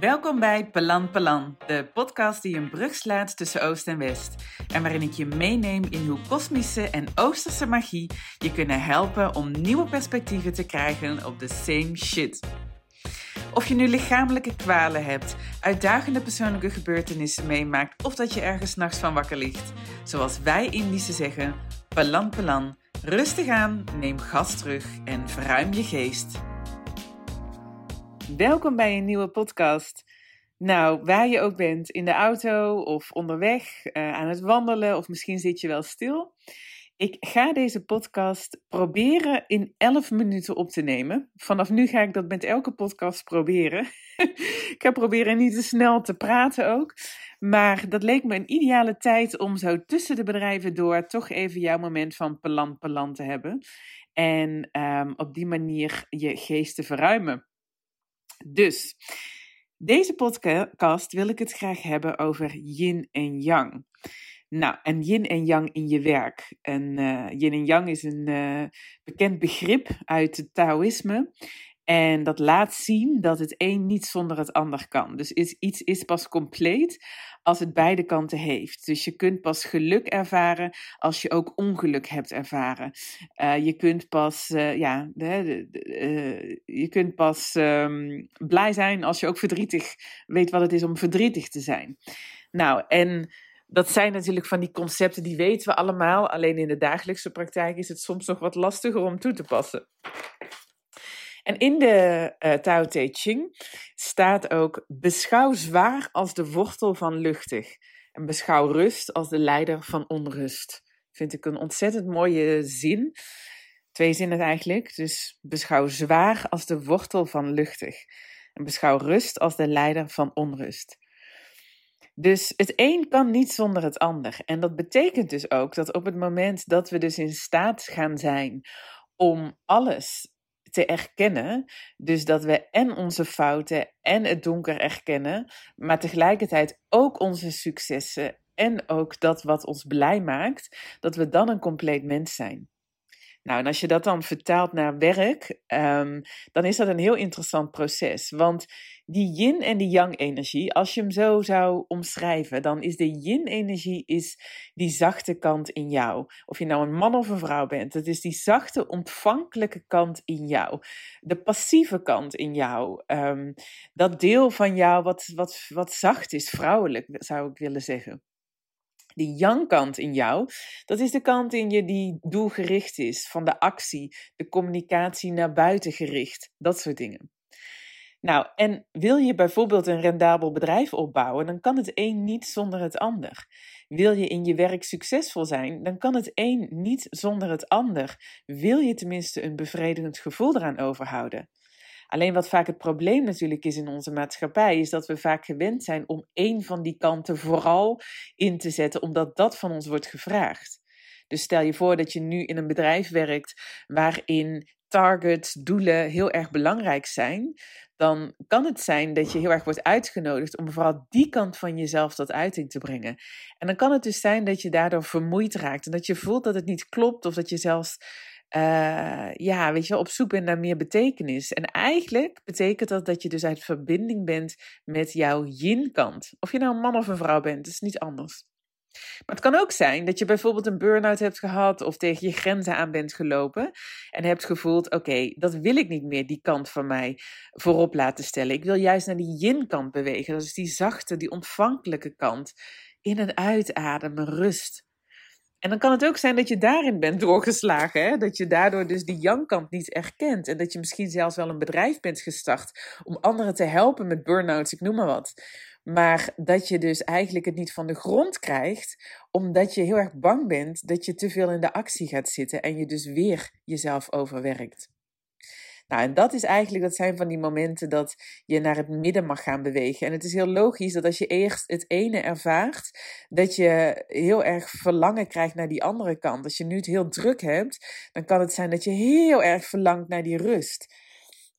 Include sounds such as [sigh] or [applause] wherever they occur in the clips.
Welkom bij Pelan Pelan, de podcast die een brug slaat tussen Oost en West. En waarin ik je meeneem in hoe kosmische en oosterse magie je kunnen helpen om nieuwe perspectieven te krijgen op de same shit. Of je nu lichamelijke kwalen hebt, uitdagende persoonlijke gebeurtenissen meemaakt of dat je ergens nachts van wakker ligt. Zoals wij Indische zeggen, Pelan Pelan, rustig aan, neem gas terug en verruim je geest. Welkom bij een nieuwe podcast. Nou, waar je ook bent, in de auto of onderweg, uh, aan het wandelen of misschien zit je wel stil. Ik ga deze podcast proberen in 11 minuten op te nemen. Vanaf nu ga ik dat met elke podcast proberen. [laughs] ik ga proberen niet te snel te praten ook. Maar dat leek me een ideale tijd om zo tussen de bedrijven door toch even jouw moment van pelant pelant te hebben. En um, op die manier je geest te verruimen. Dus, deze podcast wil ik het graag hebben over yin en yang. Nou, en yin en yang in je werk. En uh, yin en yang is een uh, bekend begrip uit het Taoïsme. En dat laat zien dat het een niet zonder het ander kan. Dus iets is pas compleet als het beide kanten heeft. Dus je kunt pas geluk ervaren als je ook ongeluk hebt ervaren. Uh, je kunt pas, uh, ja, uh, je kunt pas um, blij zijn als je ook verdrietig weet wat het is om verdrietig te zijn. Nou, en dat zijn natuurlijk van die concepten die weten we allemaal. Alleen in de dagelijkse praktijk is het soms nog wat lastiger om toe te passen. En in de uh, Tao Te Ching staat ook: beschouw zwaar als de wortel van luchtig. En beschouw rust als de leider van onrust. Vind ik een ontzettend mooie zin. Twee zinnen eigenlijk. Dus beschouw zwaar als de wortel van luchtig. En beschouw rust als de leider van onrust. Dus het een kan niet zonder het ander. En dat betekent dus ook dat op het moment dat we dus in staat gaan zijn om alles te erkennen. Dus dat we en onze fouten en het donker erkennen, maar tegelijkertijd ook onze successen en ook dat wat ons blij maakt, dat we dan een compleet mens zijn. Nou, en als je dat dan vertaalt naar werk, um, dan is dat een heel interessant proces. Want die yin en die yang energie, als je hem zo zou omschrijven, dan is de yin energie is die zachte kant in jou. Of je nou een man of een vrouw bent, het is die zachte ontvankelijke kant in jou. De passieve kant in jou. Um, dat deel van jou wat, wat, wat zacht is, vrouwelijk zou ik willen zeggen. Die yang-kant in jou, dat is de kant in je die doelgericht is, van de actie, de communicatie naar buiten gericht, dat soort dingen. Nou, en wil je bijvoorbeeld een rendabel bedrijf opbouwen, dan kan het een niet zonder het ander. Wil je in je werk succesvol zijn, dan kan het een niet zonder het ander. Wil je tenminste een bevredigend gevoel eraan overhouden. Alleen wat vaak het probleem natuurlijk is in onze maatschappij, is dat we vaak gewend zijn om één van die kanten vooral in te zetten, omdat dat van ons wordt gevraagd. Dus stel je voor dat je nu in een bedrijf werkt waarin targets, doelen heel erg belangrijk zijn, dan kan het zijn dat je heel erg wordt uitgenodigd om vooral die kant van jezelf tot uiting te brengen. En dan kan het dus zijn dat je daardoor vermoeid raakt en dat je voelt dat het niet klopt of dat je zelfs uh, ja, weet je op zoek bent naar meer betekenis. En eigenlijk betekent dat dat je dus uit verbinding bent met jouw yin-kant. Of je nou een man of een vrouw bent, is niet anders. Maar het kan ook zijn dat je bijvoorbeeld een burn-out hebt gehad of tegen je grenzen aan bent gelopen en hebt gevoeld: oké, dat wil ik niet meer, die kant van mij voorop laten stellen. Ik wil juist naar die yin-kant bewegen. Dat is die zachte, die ontvankelijke kant. In en uitademen, rust. En dan kan het ook zijn dat je daarin bent doorgeslagen. Hè? Dat je daardoor dus die yang-kant niet erkent. En dat je misschien zelfs wel een bedrijf bent gestart om anderen te helpen met burn-outs, ik noem maar wat. Maar dat je dus eigenlijk het niet van de grond krijgt, omdat je heel erg bang bent dat je te veel in de actie gaat zitten en je dus weer jezelf overwerkt. Nou, en dat is eigenlijk, dat zijn van die momenten dat je naar het midden mag gaan bewegen. En het is heel logisch dat als je eerst het ene ervaart, dat je heel erg verlangen krijgt naar die andere kant. Als je nu het heel druk hebt, dan kan het zijn dat je heel erg verlangt naar die rust.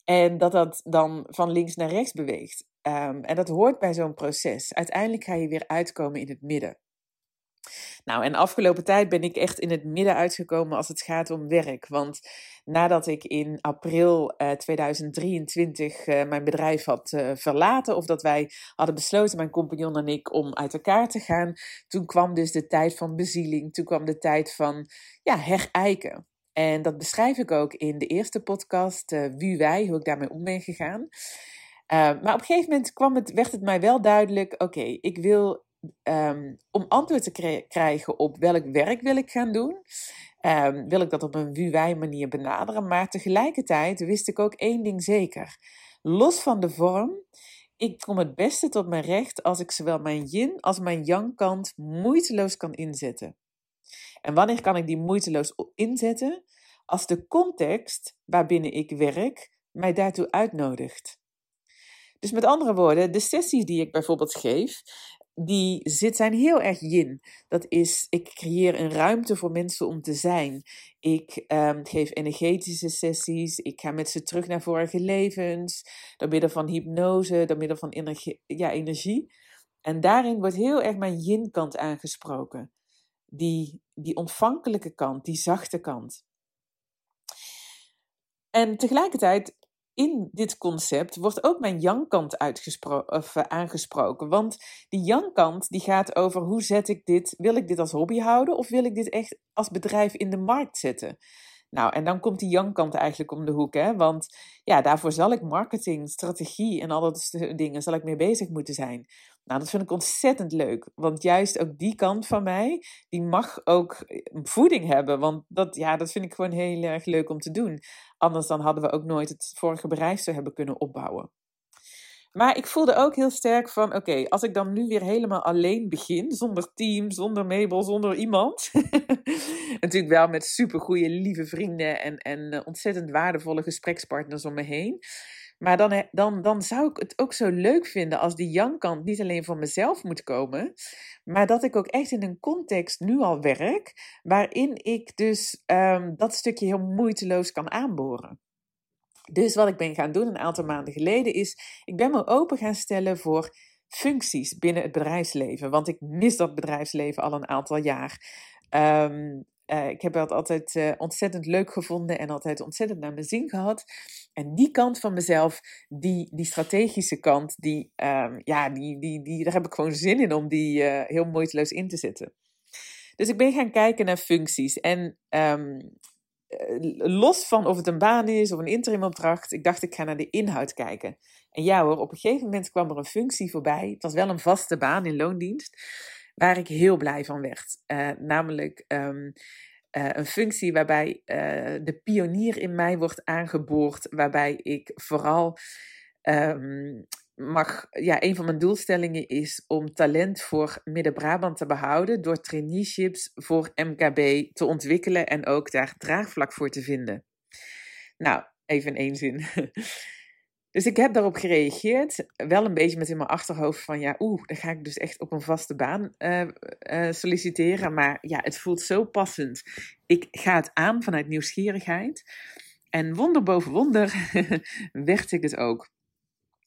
En dat dat dan van links naar rechts beweegt. Um, en dat hoort bij zo'n proces. Uiteindelijk ga je weer uitkomen in het midden. Nou, en afgelopen tijd ben ik echt in het midden uitgekomen als het gaat om werk. Want nadat ik in april 2023 uh, mijn bedrijf had uh, verlaten, of dat wij hadden besloten, mijn compagnon en ik, om uit elkaar te gaan, toen kwam dus de tijd van bezieling, toen kwam de tijd van ja, herijken. En dat beschrijf ik ook in de eerste podcast, Wie Wij, hoe ik daarmee om ben gegaan. Maar op een gegeven moment kwam het, werd het mij wel duidelijk: oké, ik wil um, om antwoord te krijgen op welk werk wil ik gaan doen, um, wil ik dat op een wie-wij manier benaderen. Maar tegelijkertijd wist ik ook één ding zeker: los van de vorm. Ik kom het beste tot mijn recht als ik zowel mijn yin als mijn yang kant moeiteloos kan inzetten. En wanneer kan ik die moeiteloos inzetten? Als de context waarbinnen ik werk mij daartoe uitnodigt. Dus met andere woorden, de sessies die ik bijvoorbeeld geef, die zit, zijn heel erg yin. Dat is, ik creëer een ruimte voor mensen om te zijn. Ik um, geef energetische sessies. Ik ga met ze terug naar vorige levens. Door middel van hypnose, door middel van energie. Ja, energie. En daarin wordt heel erg mijn yin-kant aangesproken die, die ontvankelijke kant, die zachte kant. En tegelijkertijd in dit concept wordt ook mijn yang-kant of, uh, aangesproken. Want die yang-kant die gaat over hoe zet ik dit, wil ik dit als hobby houden of wil ik dit echt als bedrijf in de markt zetten? Nou, en dan komt die yang-kant eigenlijk om de hoek, hè? want ja, daarvoor zal ik marketing, strategie en al dat dingen, zal ik mee bezig moeten zijn. Nou, dat vind ik ontzettend leuk. Want juist ook die kant van mij, die mag ook eh, voeding hebben. Want dat, ja, dat vind ik gewoon heel erg leuk om te doen. Anders dan hadden we ook nooit het vorige bedrijf zo hebben kunnen opbouwen. Maar ik voelde ook heel sterk van, oké, als ik dan nu weer helemaal alleen begin, zonder team, zonder Mabel, zonder iemand. [laughs] Natuurlijk wel met supergoeie, lieve vrienden en, en eh, ontzettend waardevolle gesprekspartners om me heen. Maar dan, dan, dan zou ik het ook zo leuk vinden als die jankant niet alleen voor mezelf moet komen, maar dat ik ook echt in een context nu al werk, waarin ik dus um, dat stukje heel moeiteloos kan aanboren. Dus wat ik ben gaan doen een aantal maanden geleden is, ik ben me open gaan stellen voor functies binnen het bedrijfsleven. Want ik mis dat bedrijfsleven al een aantal jaar. Um, uh, ik heb dat altijd uh, ontzettend leuk gevonden en altijd ontzettend naar mijn zin gehad. En die kant van mezelf, die, die strategische kant, die, um, ja, die, die, die, daar heb ik gewoon zin in om die uh, heel moeiteloos in te zetten. Dus ik ben gaan kijken naar functies. En um, los van of het een baan is of een interimopdracht, ik dacht ik ga naar de inhoud kijken. En ja hoor, op een gegeven moment kwam er een functie voorbij. Het was wel een vaste baan in loondienst waar ik heel blij van werd. Uh, namelijk um, uh, een functie waarbij uh, de pionier in mij wordt aangeboord, waarbij ik vooral um, mag, ja, een van mijn doelstellingen is om talent voor Midden-Brabant te behouden door traineeships voor MKB te ontwikkelen en ook daar draagvlak voor te vinden. Nou, even in één zin. [laughs] Dus ik heb daarop gereageerd. Wel een beetje met in mijn achterhoofd van ja, oeh, dan ga ik dus echt op een vaste baan uh, uh, solliciteren. Maar ja, het voelt zo passend. Ik ga het aan vanuit nieuwsgierigheid. En wonder boven wonder [laughs] werd ik het ook.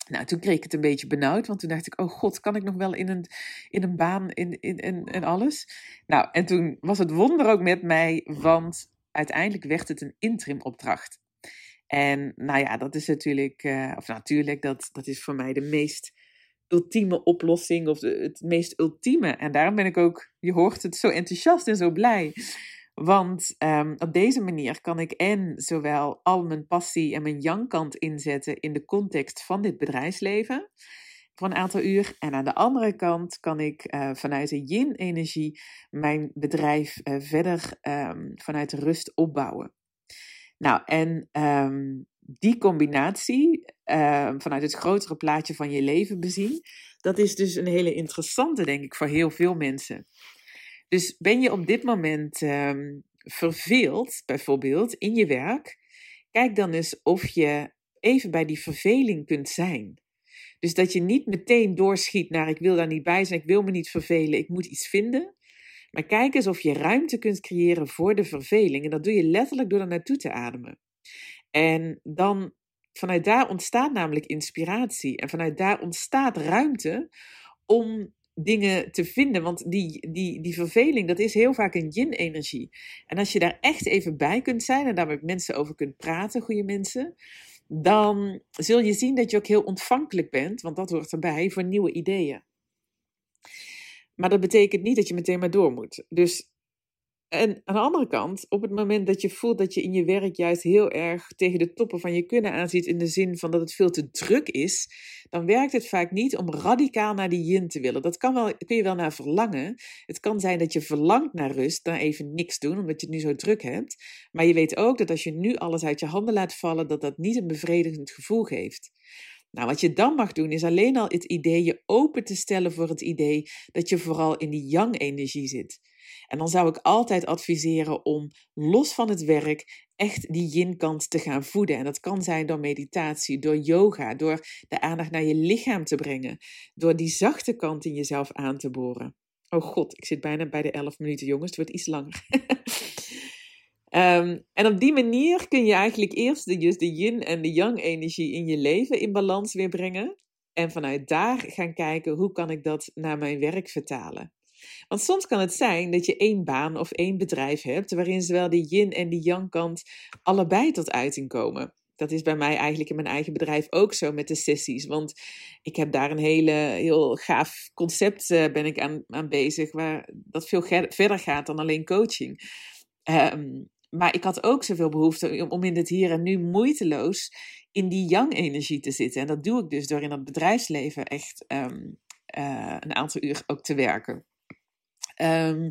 Nou, toen kreeg ik het een beetje benauwd, want toen dacht ik, oh god, kan ik nog wel in een, in een baan in, in, in, en alles? Nou, en toen was het wonder ook met mij, want uiteindelijk werd het een interim opdracht. En nou ja, dat is natuurlijk, uh, of natuurlijk, dat, dat is voor mij de meest ultieme oplossing of de, het meest ultieme. En daarom ben ik ook, je hoort het, zo enthousiast en zo blij. Want um, op deze manier kan ik en zowel al mijn passie en mijn yang-kant inzetten in de context van dit bedrijfsleven voor een aantal uur. En aan de andere kant kan ik uh, vanuit de yin-energie mijn bedrijf uh, verder um, vanuit rust opbouwen. Nou, en um, die combinatie uh, vanuit het grotere plaatje van je leven bezien, dat is dus een hele interessante, denk ik, voor heel veel mensen. Dus ben je op dit moment um, verveeld, bijvoorbeeld, in je werk, kijk dan eens of je even bij die verveling kunt zijn. Dus dat je niet meteen doorschiet naar ik wil daar niet bij zijn, ik wil me niet vervelen, ik moet iets vinden. Maar kijk eens of je ruimte kunt creëren voor de verveling. En dat doe je letterlijk door er naartoe te ademen. En dan vanuit daar ontstaat namelijk inspiratie. En vanuit daar ontstaat ruimte om dingen te vinden. Want die, die, die verveling, dat is heel vaak een yin-energie. En als je daar echt even bij kunt zijn en daar met mensen over kunt praten, goede mensen, dan zul je zien dat je ook heel ontvankelijk bent, want dat hoort erbij, voor nieuwe ideeën. Maar dat betekent niet dat je meteen maar door moet. Dus en aan de andere kant, op het moment dat je voelt dat je in je werk juist heel erg tegen de toppen van je kunnen aanziet, in de zin van dat het veel te druk is, dan werkt het vaak niet om radicaal naar die yin te willen. Dat kan wel, kun je wel naar verlangen. Het kan zijn dat je verlangt naar rust, dan even niks doen, omdat je het nu zo druk hebt. Maar je weet ook dat als je nu alles uit je handen laat vallen, dat dat niet een bevredigend gevoel geeft. Nou, wat je dan mag doen, is alleen al het idee je open te stellen voor het idee dat je vooral in die yang-energie zit. En dan zou ik altijd adviseren om los van het werk echt die yin-kant te gaan voeden. En dat kan zijn door meditatie, door yoga, door de aandacht naar je lichaam te brengen, door die zachte kant in jezelf aan te boren. Oh god, ik zit bijna bij de 11 minuten, jongens. Het wordt iets langer. [laughs] um, en op die manier kun je eigenlijk eerst de, dus de yin en de yang energie in je leven in balans weer brengen. En vanuit daar gaan kijken hoe kan ik dat naar mijn werk vertalen. Want soms kan het zijn dat je één baan of één bedrijf hebt waarin zowel de yin en de yang kant allebei tot uiting komen. Dat is bij mij eigenlijk in mijn eigen bedrijf ook zo met de sessies. Want ik heb daar een hele, heel gaaf concept uh, ben ik aan, aan bezig, waar dat veel verder gaat dan alleen coaching. Um, maar ik had ook zoveel behoefte om in het hier en nu moeiteloos in die yang-energie te zitten. En dat doe ik dus door in dat bedrijfsleven echt um, uh, een aantal uur ook te werken. Um,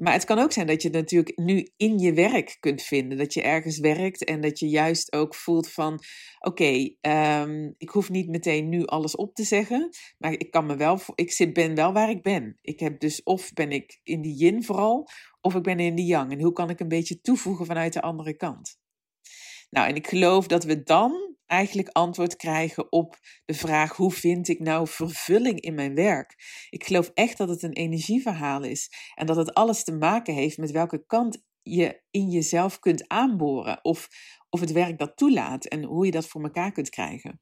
maar het kan ook zijn dat je het natuurlijk nu in je werk kunt vinden. Dat je ergens werkt en dat je juist ook voelt van... Oké, um, ik hoef niet meteen nu alles op te zeggen. Maar ik, kan me wel, ik zit, ben wel waar ik ben. Ik heb dus of ben ik in die yin vooral, of ik ben in die yang. En hoe kan ik een beetje toevoegen vanuit de andere kant? Nou, en ik geloof dat we dan eigenlijk antwoord krijgen op de vraag: hoe vind ik nou vervulling in mijn werk? Ik geloof echt dat het een energieverhaal is en dat het alles te maken heeft met welke kant je in jezelf kunt aanboren of, of het werk dat toelaat en hoe je dat voor elkaar kunt krijgen.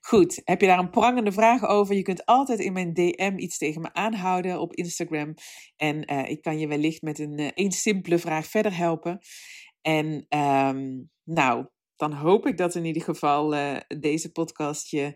Goed, heb je daar een prangende vraag over? Je kunt altijd in mijn DM iets tegen me aanhouden op Instagram. En uh, ik kan je wellicht met een, een simpele vraag verder helpen. En um, nou, dan hoop ik dat in ieder geval uh, deze podcast je,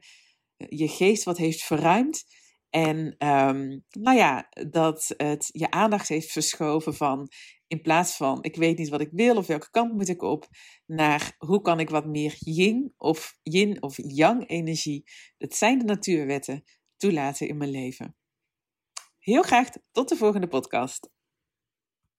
je geest wat heeft verruimd. En um, nou ja, dat het je aandacht heeft verschoven van in plaats van ik weet niet wat ik wil of welke kant moet ik op, naar hoe kan ik wat meer yin of yin of yang energie, dat zijn de natuurwetten, toelaten in mijn leven. Heel graag tot de volgende podcast.